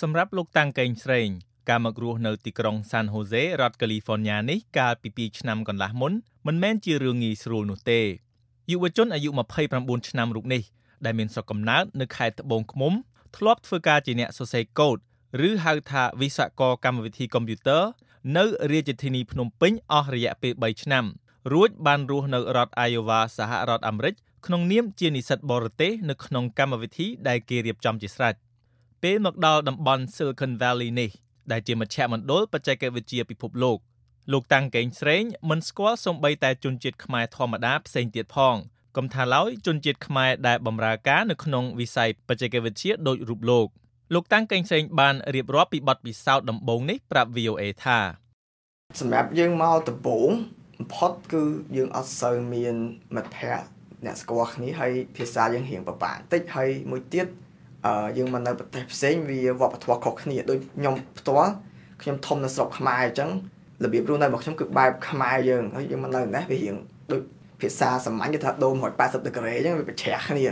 សម្រាប់លោកតាំងកេងស្រេងការមករស់នៅទីក្រុងសានហូសេរដ្ឋកាលីហ្វ័រញ៉ានេះកាលពី2ឆ្នាំកន្លះមុនមិនមែនជារឿងងាយស្រួលនោះទេយុវជនអាយុ29ឆ្នាំរូបនេះដែលមានស្រុកកំណើតនៅខេត្តត្បូងឃ្មុំធ្លាប់ធ្វើការជាអ្នកសរសេរកូដឬហៅថាវិស្វករកម្មវិធីកុំព្យូទ័រនៅរាជធានីភ្នំពេញអស់រយៈពេល3ឆ្នាំរួចបានរស់នៅរដ្ឋ Iowa សហរដ្ឋអាមេរិកក្នុងនាមជានិស្សិតបរទេសនៅក្នុងកម្មវិធីដែលគេរៀបចំជាស្រេច ពេលមកដល់តំបន់ Silicon Valley នេះដែលជាមជ្ឈមណ្ឌលបច្ចេកវិទ្យាពិភពលោកលោកតាំងកេងស្រេងមិនស្គាល់សូម្បីតែជនជាតិខ្មែរធម្មតាផ្សេងទៀតផងកុំថាឡើយជនជាតិខ្មែរដែលបម្រើការនៅក្នុងវិស័យបច្ចេកវិទ្យាដោយរូបលោកលោកតាំងកេងសេងបានរៀបរាប់ពីបទពិសោធន៍ដំបូងនេះប្រាប់ VOA ថាសម្រាប់យើងមកដំបូងបំផុតគឺយើងអត់សូវមានមិត្តភ័ក្តិអ្នកស្គាល់គ្នាហើយភាសាយើងរៀងពិបាកបន្តិចហើយមួយទៀតអឺ យើងមកនៅប្រទេសផ្សេងវាវប្បធម៌ខុសគ្នាដូចខ្ញុំផ្ទាល់ខ្ញុំធំនៅស្រុកខ្មែរអញ្ចឹងរបៀបរស់នៅរបស់ខ្ញុំគឺបែបខ្មែរយើងហើយយើងមកនៅនេះវារៀងដូចភាសាសាមញ្ញគេថាដូរ180ដឺក្រេអញ្ចឹងវាប្រឆាំងគ្នា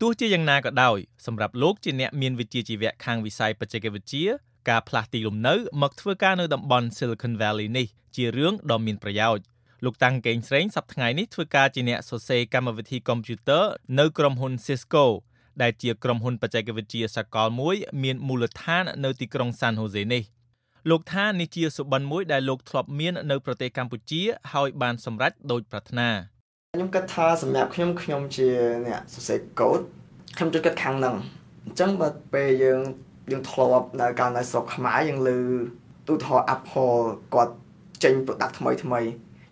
ទោះជាយ៉ាងណាក៏ដោយសម្រាប់លោកជាអ្នកមានវិជ្ជាជីវៈខាងវិស័យបច្ចេកវិទ្យាការផ្លាស់ទីលំនៅមកធ្វើការនៅតំបន់ Silicon Valley នេះជារឿងដ៏មានប្រយោជន៍លោកតាំងកេងស្រេងសប្តាហ៍ថ្ងៃនេះធ្វើការជាអ្នកសរសេរកម្មវិធីកុំព្យូទ័រនៅក្រុមហ៊ុន Cisco ដែលជាក្រុមហ៊ុនបច្ចេកវិទ្យាសកលមួយ មានមូលដ្ឋាននៅទីក្រុង San Jose នេះលោកថានេះជាសុបិនមួយដែលលោកធ្លាប់មាននៅប្រទេសកម្ពុជា ហើយបានសម្រេចដោយប្រាថ្នាខ្ញុំគិតថាសម្រាប់ខ្ញុំខ្ញុំជាអ្នកសរសេរកូដខ្ញុំចូលគិតខាងហ្នឹងអញ្ចឹងបើពេលយើងយើងធ្លាប់នៅកាលនៅស្រុកខ្មែរយើងលើទូថត Apple គាត់ចេញ product ថ្មីថ្មី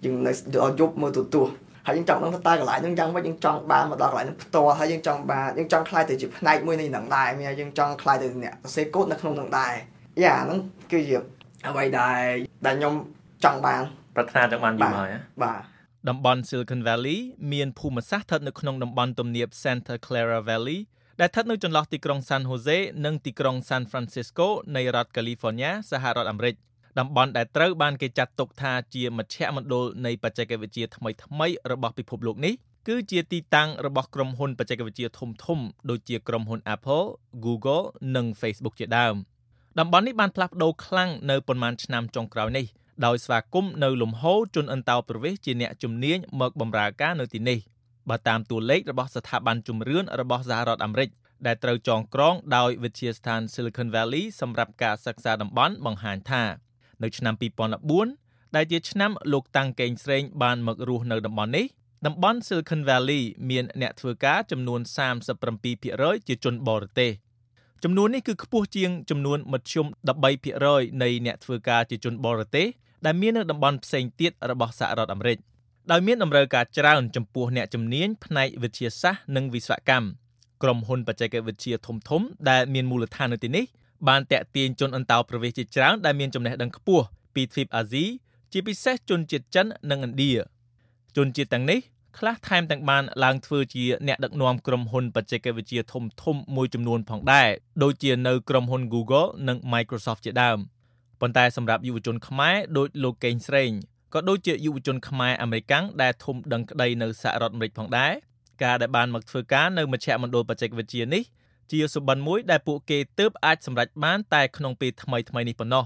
យើងនៅយប់មើលទូទស្សន៍ ហើយយើងចង់ដឹងថាតើកន្លែងហ្នឹងយ៉ាងម៉េចយើងចង់បានមកដល់កន្លែងហ្នឹងផ្ទាល់ហើយយើងចង់បានយើងចង់ខ្លាយទៅជាផ្នែកមួយនៃហ្នឹងដែរមានយើងចង់ខ្លាយទៅអ្នកសរសេរកូដនៅក្នុងហ្នឹងដែរយ៉ាហ្នឹងគឺជាអ្វីដែលដែលខ្ញុំចង់បានប្រាថ្នាចង់បានយូរហើយបាទតំបន់ Silicon Valley មានភូមិសាស្ត្រស្ថិតនៅក្នុងតំបន់ទំនាប Santa Clara Valley ដែលស្ថិតនៅចន្លោះទីក្រុង San Jose និងទីក្រុង San Francisco នៃរដ្ឋ California សហរដ្ឋអាមេរិក តំបន់ដែលត្រូវបានគេចាត់ទុកថាជាមជ្ឈមណ្ឌលនៃបច្ចេកវិទ្យាថ្មីៗរបស់ពិភពលោកនេះគឺជាទីតាំងរបស់ក្រុមហ៊ុនបច្ចេកវិទ្យាធំៗដូចជាក្រុមហ៊ុន Apple, Google និង Facebook ជាដើមតំបន់នេះបានផ្លាស់ប្ដូរខ្លាំងនៅប៉ុន្មានឆ្នាំចុងក្រោយនេះដោយស្វាគមន៍នៅលំហូរជនអន្តោប្រវេសន៍ជាអ្នកជំនាញមកបម្រើការនៅទីនេះបើតាមតួលេខរបស់ស្ថាប័នជំរឿនរបស់សហរដ្ឋអាមេរិកដែលត្រូវចងក្រងដោយវិទ្យាស្ថាន Silicon Valley សម្រាប់ការសិក្សាតំបន់បង្ហាញថា នៅឆ្នាំ2014ដែលជាឆ្នាំលោកតាំងកេងស្រេងបានមករស់នៅតំបន់នេះតំបន់ Silicon Valley មានអ្នកធ្វើការចំនួន37%ជាជនបរទេសចំនួននេះគឺខ្ពស់ជាងចំនួនមធ្យម13%នៃអ្នកធ្វើការជាជនបរទេសដែលមាននៅតំបន់ផ្សេងទៀតរបស់សហរដ្ឋអាមេរិកដោយមានតម្រូវការច្រើនចំពោះអ្នកជំនាញផ្នែកវិទ្យាសាស្ត្រនិងវិស្វកម្មក្រុមហ៊ុនបច្ចេកវិទ្យាធំៗដែលមានមូលដ្ឋាននៅទីនេះ បានតាក់ទាញជនអន្តោប្រវេសន៍ជាច្រើនដែលមានចំណេះដឹងខ្ពស់ពីទ្វីបអាស៊ីជាពិសេសជនជាតិចិននិងឥណ្ឌាជនជាតិទាំងនេះខ្លះថែមទាំងបានឡើងធ្វើជាអ្នកដឹកនាំក្រុមហ៊ុនបច្ចេកវិទ្យាធំធំមួយចំនួនផងដែរដូចជានៅក្រុមហ៊ុន Google និង Microsoft ជាដើមប៉ុន្តែសម្រាប់យុវជនខ្មែរដូចលោកកេងស្រេងក៏ដូចជាយុវជនខ្មែរអាមេរិកាំងដែលធំដឹងក្តីនៅសហរដ្ឋអាមេរិកផងដែរការដែលបានមកធ្វើការនៅមជ្ឈមណ្ឌលបច្ចេកវិទ្យានេះ ជាសុបិនមួយដែលពួកគេទើបអាចសម្រេចបានតែក្នុងពេលថ្មីថ្មីនេះប៉ុណ្ណោះ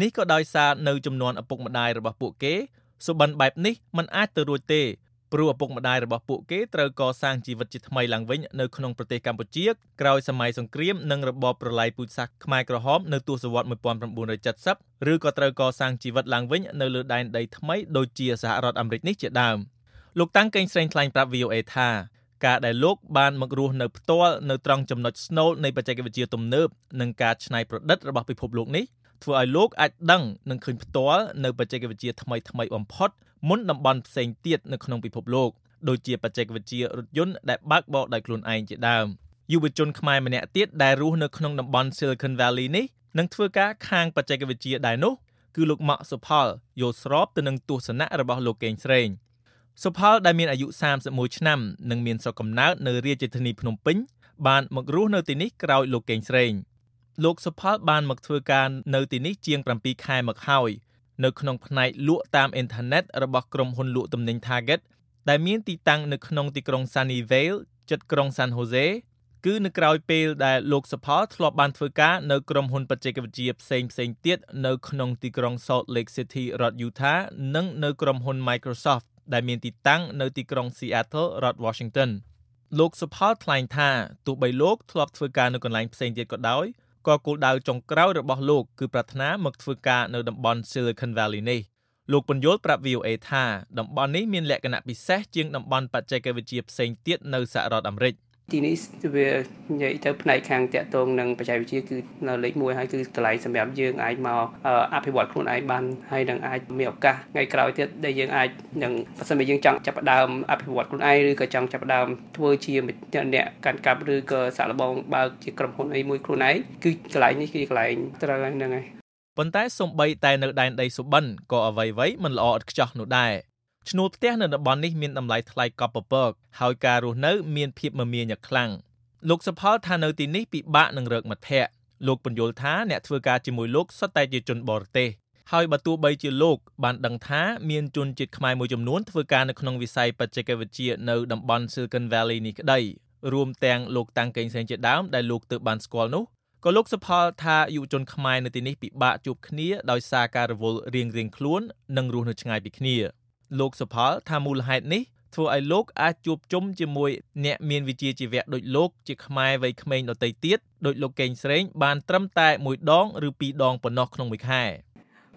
នេះក៏ដោយសារនៅចំនួនឪពុកម្ដាយរបស់ពួកគេសុបិនបែបនេះมันអាចទៅរួចទេព្រោះឪពុកម្ដាយរបស់ពួកគេត្រូវកសាងជីវិតជាថ្មីឡើងវិញនៅក្នុងប្រទេសកម្ពុជាក្រោយសម័យសង្គ្រាមនិងរបបប្រល័យពូជសាសន៍ខ្មែរក្រហមនៅទសវត្សរ៍1970ឬក៏ត្រូវកសាងជីវិតឡើងវិញនៅលើដែនដីថ្មីដូចជាសហរដ្ឋអាមេរិកនេះជាដើមលោកតាំងកេងស្រេងថ្លែងប្រាប់ VOA ថា ការដែលលោកបានមករស់នៅផ្ទាល់នៅត្រង់ចំណុចស្នូលនៃបច្ចេកវិទ្យាទំនើបនិងការច្នៃប្រឌិតរបស់ពិភពលោកនេះធ្វើឲ្យលោកអាចដឹងនិងឃើញផ្ទាល់នៅបច្ចេកវិទ្យាថ្មីថ្មីបំផុតមុនតំបន់ផ្សេងទៀតនៅក្នុងពិភពលោកដូចជាបច្ចេកវិទ្យារថយន្តដែលបើកបរដោយខ្លួនឯងជាដើមយុវជនខ្មែរម្នាក់ទៀតដែលរស់នៅក្នុងតំបន់ Silicon Valley នេះនឹងធ្វើការខាងបច្ចេកវិទ្យាដែរនោះគឺលោកម៉ាក់សុផលយល់ស្របទៅនឹងទស្សនៈរបស់លោកកេងស្រេង សុផលដែលមានអាយុ31ឆ្នាំនិងមានស្រុកកំណើតនៅរាជធានីភ្នំពេញបានមករស់នៅទីនេះក្រោយលោកកេងស្រេងលោកសុផលបានមកធ្វើការនៅទីនេះជាង7ខែមកហើយនៅក្នុងផ្នែកលក់តាមអ៊ីនធឺណិតរបស់ក្រុមហ៊ុនលក់ទំនិញ Target ដែលមានទីតាំងនៅក្នុងទីក្រុង Sunnyvale ជិតក្រុង San Jose គឺនៅក្រៅពេលដែលលោកសុផលធ្លាប់បានធ្វើការនៅក្រុមហ៊ុនបច្ចេកវិទ្យាផ្សេងផ្សេងទៀតនៅក្នុងទីក្រុង Salt Lake City រដ្ឋ Utah និងនៅក្រុមហ៊ុន Microsoft ដែលមានទីតាំងនៅទីក្រុង Seattle រដ្ឋ Washington លោកសុផលថ្លែងថាទោះបីលោកធ្លាប់ធ្វើការនៅកន្លែងផ្សេងទៀតក៏ដោយក៏គោលដៅចុងក្រោយរបស់លោកគឺប្រាថ្នាមកធ្វើការនៅតំបន់ Silicon Valley នេះលោកបញ្យលប្រាប់ VOA ថាតំបន់នេះមានលក្ខណៈពិសេសជាងតំបន់បច្ចេកវិទ្យាផ្សេងទៀតនៅសហរដ្ឋអាមេរិក ទីនេះវានិយាយទៅផ្នែកខាងតាក់ទងនឹងបច្ចេកវិទ្យាគឺនៅលេខ1ហើយគឺកន្លែងសម្រាប់យើងអាចមកអភិវឌ្ឍខ្លួនឯងបានហើយនឹងអាចមានឱកាសថ្ងៃក្រោយទៀតដែលយើងអាចនឹងបើសិនជាយើងចង់ចាប់ផ្ដើមអភិវឌ្ឍខ្លួនឯងឬក៏ចង់ចាប់ផ្ដើមធ្វើជាអ្នកកាន់កាប់ឬក៏សាក់លបងបើកជាក្រុមហ៊ុនអីមួយខ្លួនឯងគឺកន្លែងនេះគឺកន្លែងត្រូវហ្នឹងហើយប៉ុន្តែសំបីតែនៅដែនដីសុបិនក៏អ្វីៗមិនល្អឥតខ្ចោះនោះដែរ ឈ្នួលផ្ទះនៅតំបន់នេះមានតម្លៃថ្លៃកប់ពពកហើយការរស់នៅ មានភាពមមាញឹកខ្លាំងលោកសុផលថានៅទីនេះពិបាកនឹងរកមិត្តភ័ក្តិលោកបញ្យល់ថាអ្នកធ្វើការជាមួយលោកសុទ្ធតែជាជនបរទេសហើយបើទោះបីជាលោកបានដឹងថាមានជនជាតិខ្មែរមួយចំនួនធ្វើការនៅក្នុងវិស័យបច្ចេកវិទ្យានៅតំបន់ Silicon Valley នេះក្តីរួមទាំងលោកតាំងកេងសេងជាដើមដែលលោកទើបបានស្គាល់នោះក៏លោកសុផលថាយុវជនខ្មែរនៅទីនេះពិបាកជួបគ្នាដោយសារការរវល់រៀងៗខ្លួននិងរស់នៅឆ្ងាយពីគ្នា។ លោកសុផលថាមូលហេតុនេះធ្វើឲ្យលោកអាចជួបជុំជាមួយអ្នកមានវិជ្ជាជីវៈដូចលោកជាខ្មែរវ័យក្មេងដទៃទៀតដូចលោកកេងស្រេងបានត្រឹមតែមួយដងឬពីរដងប៉ុណ្ណោះក្នុងមួយខែ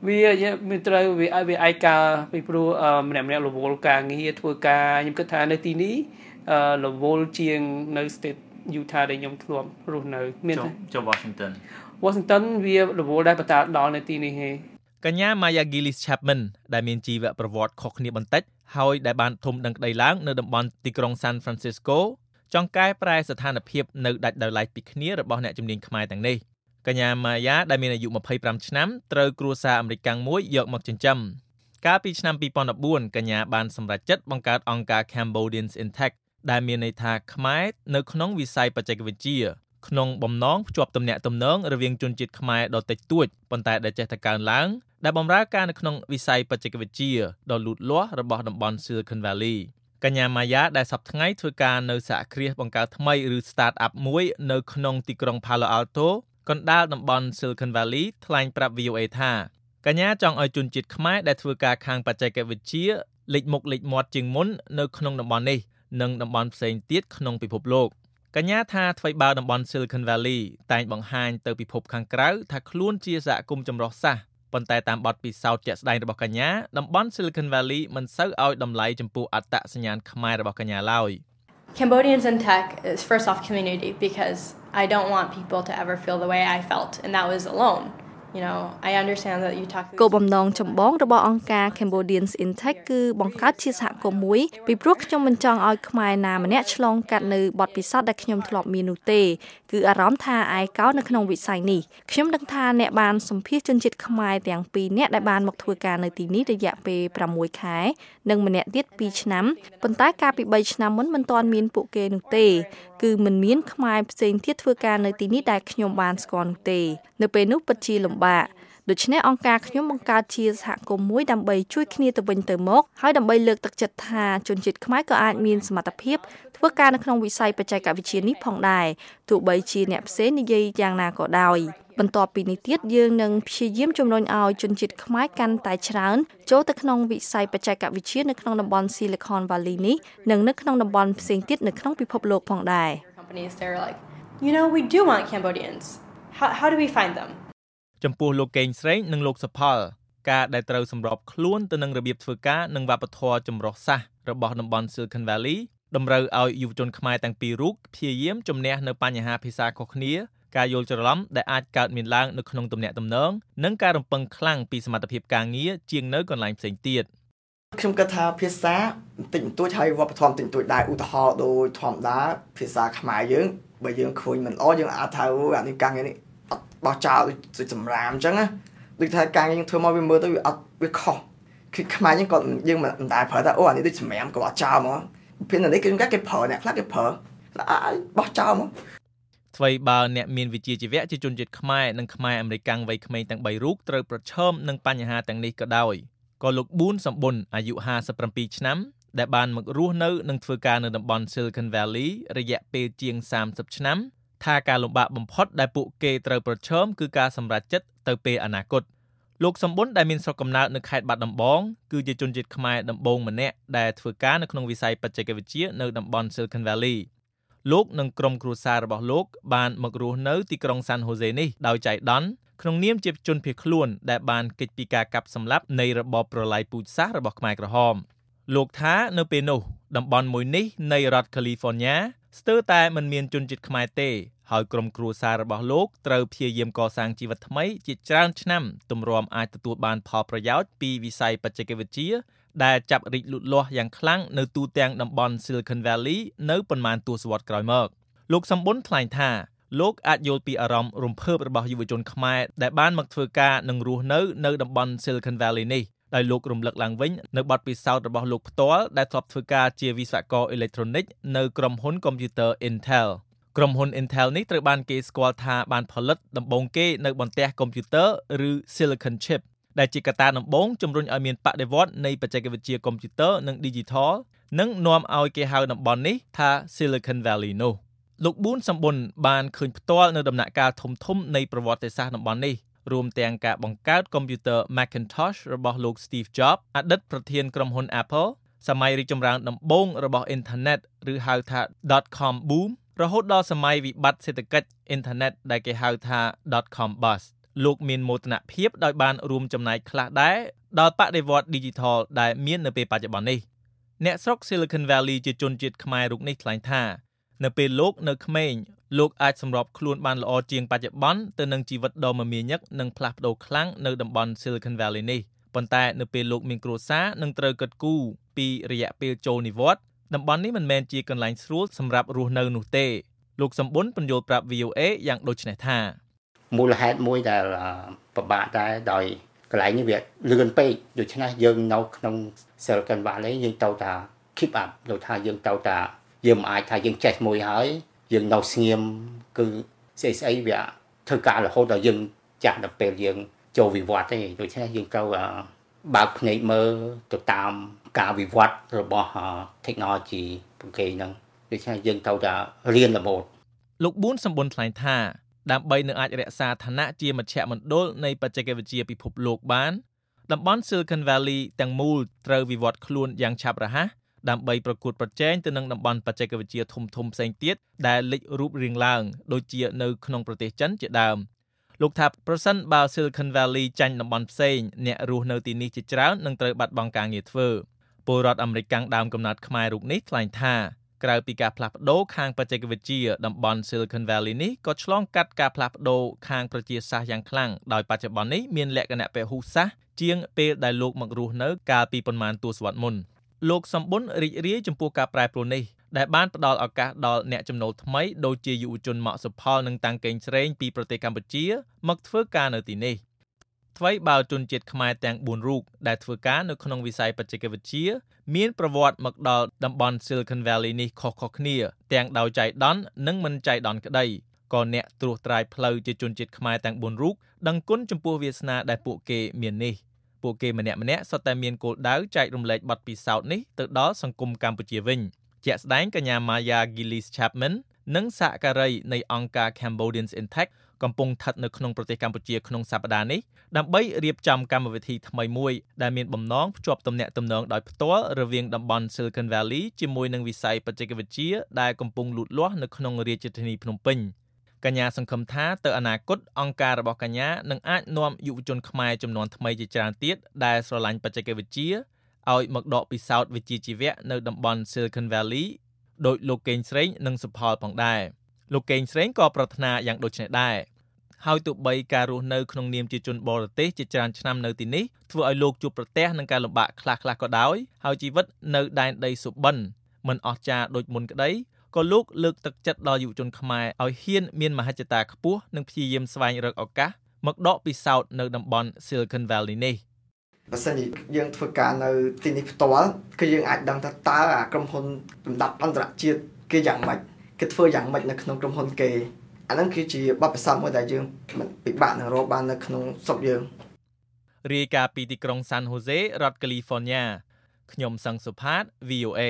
វាមានត្រូវវាវាឯកាពីព្រោះម្នាក់ម្នាក់រវល់ការងារធ្វើការខ្ញុំគិតថានៅទីនេះរវល់ជាងនៅ state Utah ដែលខ្ញុំធ្លាប់រស់នៅមានចុះ Washington Washington វារវល់ដែរបន្តដល់នៅទីនេះហេ កញ្ញា Maya Gillis Chapman ដែលមានជីវប្រវត្តិខុសគ្នាបន្តិចហើយដែលបានធំដឹងក្តីឡើងនៅតំបន់ទីក្រុង San Francisco ចង់កែប្រែស្ថានភាពនៅដាច់ដោយឡែកពីគ្នារបស់អ្នកជំនាញខ្មែរទាំងនេះកញ្ញា Maya ដែលមានអាយុ25ឆ្នាំត្រូវគ្រួសារអាមេរិកកាំងមួយយកមកចិញ្ចឹមកាលពីឆ្នាំ2014កញ្ញាបានសម្រេចចិត្តបង្កើតអង្គការ Cambodians in Tech ដែលមានន័យថាខ្មែរនៅក្នុងវិស័យបច្ចេកវិទ្យាក្នុងបំណងភ្ជាប់ទំនាក់ទំនងរវាងជនជាតិខ្មែរដ៏តិចតួចប៉ុន្តែដែលចេះតែកើនឡើង ដែលបម្រើការនៅក្នុងវិស័យបច្ចេកវិទ្យាដ៏លូតលាស់របស់តំបន់ Silicon Valley កញ្ញាម៉ាយ៉ាដែលសប្តាហ៍ថ្ងៃធ្វើការនៅសហគ្រាសបង្កើតថ្មីឬ start up មួយនៅក្នុងទីក្រុង Palo Alto កណ្ដាលតំបន់ Silicon Valley ថ្លែងប្រាប់ VOA ថាកញ្ញាចង់ឲ្យជនជាតិខ្មែរដែលធ្វើការខាងបច្ចេកវិទ្យាលេចមុខលេចមាត់ជាងមុននៅក្នុងតំបន់នេះនិងតំបន់ផ្សេងទៀតក្នុងពិភពលោកកញ្ញាថាថ្មីបើតំបន់ Silicon Valley តែងបង្ហាញទៅពិភពខាងក្រៅថាខ្លួនជាសហគមន៍ចម្រុះសាស ប៉ុន្តែតាមបទពិសោធន៍ជាក់ស្ដែងរបស់កញ្ញាតំបន់ Silicon Valley មិនសូវឲ្យតម្លៃចំពោះអត្តសញ្ញាណខ្មែររបស់កញ្ញាឡើយ Cambodians in tech is first off community because I don't want people to ever feel the way I felt and that was alone you know I understand that you talk គោលបំណងចម្បងរបស់អង្គការ Cambodians in Tech គឺបង្កើតជាសហ គមន៍មួយពីព្រោះខ្ញុំមិនចង់ឲ្យខ្មែរណាម្នាក់ឆ្លងកាត់នៅបទពិសោធន៍ដែលខ្ញុំធ្លាប់មាននោះទេគឺអារម្មណ៍ថាឯកោនៅក្នុងវិស័យនេះខ្ញុំដឹងថាអ្នកបានសម្ភាសជនជាតិខ្មែរទាំងពីរនាក់ដែលបានមកធ្វើការនៅទីនេះរយៈពេល6ខែនិងម្នាក់ទៀត2ឆ្នាំប៉ុន្តែកាលពី3ឆ្នាំមុនមិនទាន់មានពួកគេនោះទេគឺមិនមានខ្មែរផ្សេងទៀតធ្វើការនៅទីនេះដែលខ្ញុំបានស្គាល់នោះទេ នៅពេលនោះពិតជាលំបាក ដូច្នេះអង្គការខ្ញុំបង្កើតជាសហគមន៍មួយដើម្បីជួយគ្នាទៅវិញទៅមកហើយដើម្បីលើកទឹកចិត្តថាជនជាតិខ្មែរក៏អាចមានសមត្ថភាពធ្វើការនៅក្នុងវិស័យបច្ចេកវិទ្យានេះផងដែរទោះបីជាអ្នកផ្សេងនិយាយយ៉ាងណាក៏ដោយបន្ទាប់ពីនេះទៀតយើងនឹងព្យាយាមជំរុញឲ្យជនជាតិខ្មែរកាន់តែច្រើនចូលទៅក្នុងវិស័យបច្ចេកវិទ្យានៅក្នុងតំបន់ Silicon Valley នេះនិងនៅក្នុងតំបន់ផ្សេងទៀតនៅក្នុងពិភពលោកផងដែរ You know we do want Cambodians how how do we find them ចំពោះលោកកេងស្រេងនិងលោកសផល ការដែលត្រូវសម្របខ្លួនទៅនឹងរបៀបធ្វើការនិងវប្បធម៌ចម្រុះសាសរបស់តំបន់ Silicon Valley តម្រូវឲ្យយុវជនខ្មែរទាំងពីររូបព្យាយាមជំនះនៅបញ្ហាភាសាខុសគ្នាការយល់ច្រឡំដែលអាចកើតមានឡើងនៅក្នុងទំនាក់ទំនងនិងការរំពឹងខ្លាំងពីសមត្ថភាពការងារជាងនៅកន្លែងផ្សេងទៀតខ្ញុំគិតថាភាសាបន្តិចបន្តួចហើយវប្បធម៌បន្តិចបន្តួចដែរឧទាហរណ៍ដូចធម្មតាភាសាខ្មែរយើងបើយើងឃើញមិនល្អយើងអាចថាអានេះការងារនេះអត់ បោះចោលដូចសម្រាមអញ្ចឹងណាដូចថាការងារយើងធ្វើមកវាមើលទៅវាអត់វាខុសគឺខ្មែរយើងក៏យើងមិនដែលប្រើថាអូអានេះដូចសម្រាមក៏អត់ចោលហ្មងពេលនេះគេគេប្រើអ្នកខ្លះគេប្រើអាបោះចោលហ្មងថ្មីបើអ្នកមានវិជ្ជាជីវៈជាជនជាតិខ្មែរនិងខ្មែរអាមេរិកាំងវ័យក្មេងទាំង3រូបត្រូវប្រឈមនឹងបញ្ហាទាំងនេះក៏ដោយក៏លោកប៊ូនសំបុនអាយុ57ឆ្នាំ ដែលបានមករស់នៅនិងធ្វើការនៅតំបន់ Silicon Valley រយៈពេលជាង30ឆ្នាំ ថាការលំបាកបំផុតដែលពួកគេត្រូវប្រឈមគឺការសម្រេចចិត្តទៅពេលអនាគតលោកសំបុនដែលមានស្រុកកំណើតនៅខេត្តបាត់ដំបងគឺជាជនជាតិខ្មែរដំបូងម្នាក់ដែលធ្វើការនៅក្នុងវិស័យបច្ចេកវិទ្យានៅតំបន់ Silicon Valley លោកនិងក្រុមគ្រួសាររបស់លោកបានមករស់នៅទីក្រុងសាន់ហូសេនេះដោយចៃដន្យក្នុងនាមជាជនភៀសខ្លួនដែលបានគេចពីការកាប់សម្លាប់នៃរបបប្រល័យពូជសាសន៍របស់ខ្មែរក្រហមលោកថានៅពេលនោះតំបន់មួយនេះនៃរដ្ឋ California ស្ទើរតែមិនមានជនជាតិខ្មែរទេហើយក្រុមគ្រួសាររបស់លោកត្រូវព្យាយាមកសាងជីវិតថ្មីជាច្រើនឆ្នាំទម្រាំអាចទទួលបានផលប្រយោជន៍ពីវិស័យបច្ចេកវិទ្យាដែលចាប់រីកលូតលាស់យ៉ាងខ្លាំងនៅទូទាំងតំបន់ Silicon Valley នៅប៉ុន្មានទសវត្សរ៍ក្រោយមកលោកសំបុនថ្លែងថាលោកអាចយល់ពីអារម្មណ៍រំភើបរបស់យុវជនខ្មែរដែលបានមកធ្វើការនិងរស់នៅនៅតំបន់ Silicon Valley នេះ ដោយលោករំលឹកឡើងវិញនៅបទពិសោធន៍របស់លោកផ្ទាល់ដែលធ្លាប់ធ្វើការជាវិស្វករអេឡិចត្រូនិកនៅក្រុមហ៊ុនកុំព្យូទ័រ Intel ក្រុមហ៊ុន Intel នេះត្រូវបានគេស្គាល់ថាបានផលិតដំបូងគេនៅបន្ទះកុំព្យូទ័រឬ Silicon chip ដែលជាកត្តាដំបូងជំរុញឲ្យមានបដិវត្តនៃបច្ចេកវិទ្យាកុំព្យូទ័រនិង Digital និងនាំឲ្យគេហៅតំបន់នេះថា Silicon Valley នោះលោកប៊ូនសម្បុនបានឃើញផ្ទាល់នៅដំណាក់កាលធំធំនៃប្រវត្តិសាស្ត្រតំបន់នេះ រួមទាំងការបង្កើតកុំព្យូទ័រ Macintosh របស់លោក Steve Jobs អតីតប្រធានក្រុមហ៊ុន Apple សម័យរីកចម្រើនដំបូងរបស់អ៊ីនធឺណិតឬហៅថា .com boom រហូតដល់សម័យវិបត្តិសេដ្ឋកិច្ចអ៊ីនធឺណិតដែលគេហៅថា .com bust លោកមានមោទនភាពដោយបានរួមចំណែកខ្លះដែរដល់បដិវត្ត Digital ដែលមាននៅពេលបច្ចុប្បន្ននេះអ្នកស្រុក Silicon Valley ជាជនជាតិខ្មែររូបនេះថ្លែងថា នៅពេលលោកនៅក្មេងលោកអាចសម្របខ្លួនបានល្អជាងបច្ចុប្បន្នទៅនឹងជីវិតដ៏មមាញឹកនិងផ្លាស់ប្ដូរខ្លាំងនៅតំបន់ Silicon Valley នេះប៉ុន្តែនៅពេលលោកមានគ្រួសារនិងត្រូវកិត្តគូពីរយៈពេលចូលនិវត្តន៍តំបន់នេះមិនមែនជាកន្លែងស្រួលសម្រាប់រស់នៅនោះទេលោកសម្បុនបញ្យល់ប្រាប់ VOA យ៉ាងដូចនេះថាមូលហេតុមួយដែលពិបាកដែរដោយកន្លែងនេះវាលឿនពេកដូច្នេះយើងនៅក្នុង Silicon Valley យើងទៅតា keep up ដូចថាយើងទៅតា យើងមិនអាចថាយើងចេះមួយហើយយើងនៅស្ងៀមគឺស្អីស្អីវាធ្វើការរហូតដល់យើងចាស់ដល់ពេលយើងចូលវិវត្តទេដូច្នេះយើងត្រូវបើកភ្នែកមើលទៅតាមការវិវត្តរបស់ technology ពួកគេហ្នឹងដូច្នេះយើងត្រូវតែរៀនរមូតលោកប៊ូនសម្បុនថ្លែងថាដើម្បីនឹងអាចរក្សាឋានៈជាមជ្ឈមណ្ឌលនៃបច្ចេកវិទ្យាពិភពលោកបានតំបន់ Silicon Valley ទាំងមូលត្រូវវិវត្តខ្លួនយ៉ាងឆាប់រហ័ស ដើម្បីប្រកួតប្រជែងទៅនឹងតំបន់បច្ចេកវិទ្យាធំធំផ្សេងទៀតដែលលេចរូបរាងឡើងដូចជានៅក្នុងប្រទេសចិនជាដើមលោកថាប្រសិនបើ Silicon Valley ចាញ់តំបន់ផ្សេងអ្នករស់នៅទីនេះជាច្រើននឹងត្រូវបាត់បង់ការងារធ្វើពលរដ្ឋអាមេរិកកាំងដើមកំណត់ខ្មែររូបនេះថ្លែងថាក្រៅពីការផ្លាស់ប្ដូរខាងបច្ចេកវិទ្យាតំបន់ Silicon Valley នេះក៏ឆ្លងកាត់ការផ្លាស់ប្ដូរខាងប្រជាសាស្ត្រយ៉ាងខ្លាំងដោយបច្ចុប្បន្ននេះមានលក្ខណៈពហុសាសន៍ជាងពេលដែលលោកមករស់នៅកាលពីប្រមាណទសវត្សរ៍មុន លោកសំបុនរីករាយចំពោះការប្រែប្រួលនេះដែលបានផ្ដល់ឱកាសដល់អ្នកចំណូលថ្មីដូចជាយុវជនម៉ាក់សុផលនិងតាំងកេងស្រេងពីប្រទេសកម្ពុជា មកធ្វើការនៅទីនេះថ្មីបើជនជាតិខ្មែរទាំង4រូបដែលធ្វើការនៅក្នុងវិស័យបច្ចេកវិទ្យាមានប្រវត្តិមកដល់តំបន់ Silicon Valley នេះខុសៗគ្នា ទាំងដោយចៃដន្យនិងមិនចៃដន្យក្តីក៏អ្នកត្រួសត្រាយផ្លូវជាជនជាតិខ្មែរទាំង4រូបដឹងគុណចំពោះវាសនាដែលពួកគេមាននេះ ពួកគេម្នាក់ម្នាក់សុទ្ធតែមានគោលដៅចែករំលែកបទពិសោធន៍នេះទៅដល់សង្គមកម្ពុជាវិញជាក់ស្ដែងកញ្ញា Maya Gillis Chapman និងសហការីនៃអង្គការ Cambodians in Tech កំពុងស្ថិតនៅក្នុងប្រទេសកម្ពុជាក្នុងសប្តាហ៍នេះដើម្បីរៀបចំកម្មវិធីថ្មីមួយដែលមានបំណងភ្ជាប់ទំនាក់ទំនងដោយផ្ទាល់រវាងតំបន់ Silicon Valley ជាមួយនឹងវិស័យបច្ចេកវិទ្យាដែលកំពុងលូតលាស់នៅក្នុងរាជធានីភ្នំពេញ កញ្ញាសង្ឃឹមថាទៅអនាគតអង្គការរបស់កញ្ញានឹងអាចនាំយុវជនខ្មែរចំនួនថ្មីជាច្រើនទៀតដែលស្រឡាញ់បច្ចេកវិទ្យាឲ្យមកដកពិសោធន៍វិជ្ជាជីវៈនៅតំបន់ Silicon Valley ដោយលោកកេងស្រេងនិងសុផលផងដែរលោកកេងស្រេងក៏ប្រាថ្នាយ៉ាងដូចនេះដែរហើយទោះបីការរស់នៅក្នុងនាមជាជនបរទេសជាច្រើនឆ្នាំនៅទីនេះធ្វើឲ្យលោកជួបប្រទះនឹងការលំបាកខ្លះៗក៏ដោយហើយជីវិតនៅដែនដីសុបិនមិនអស្ចារ្យដូចមុនក្តី ក៏លោកលើកទឹកចិត្តដល់យុវជនខ្មែរឲ្យហ៊ានមានមហិច្ឆតាខ្ពស់និងព្យាយាមស្វែងរកឱកាសមកដកពិសោធន៍នៅតំបន់ Silicon Valley នេះបើសិនជាយើងធ្វើការនៅទីនេះផ្ទាល់គឺយើងអាចដឹងថាតើអាក្រុមហ៊ុនលំដាប់អន្តរជាតិគេយ៉ាងម៉េចគេធ្វើយ៉ាងម៉េចនៅក្នុងក្រុមហ៊ុនគេអាហ្នឹងគឺជាបទពិសោធន៍មួយដែលយើងមិនពិបាកនឹងរកបាននៅក្នុងស្រុកយើងរាយការណ៍ពីទីក្រុង San Jose រដ្ឋ California ខ្ញុំសឹងសុផាត VOA